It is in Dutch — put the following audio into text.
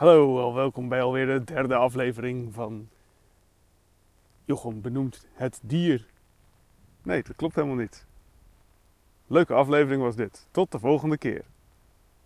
Hallo, welkom bij alweer de derde aflevering van Jochem benoemt het dier. Nee, dat klopt helemaal niet. Leuke aflevering was dit. Tot de volgende keer.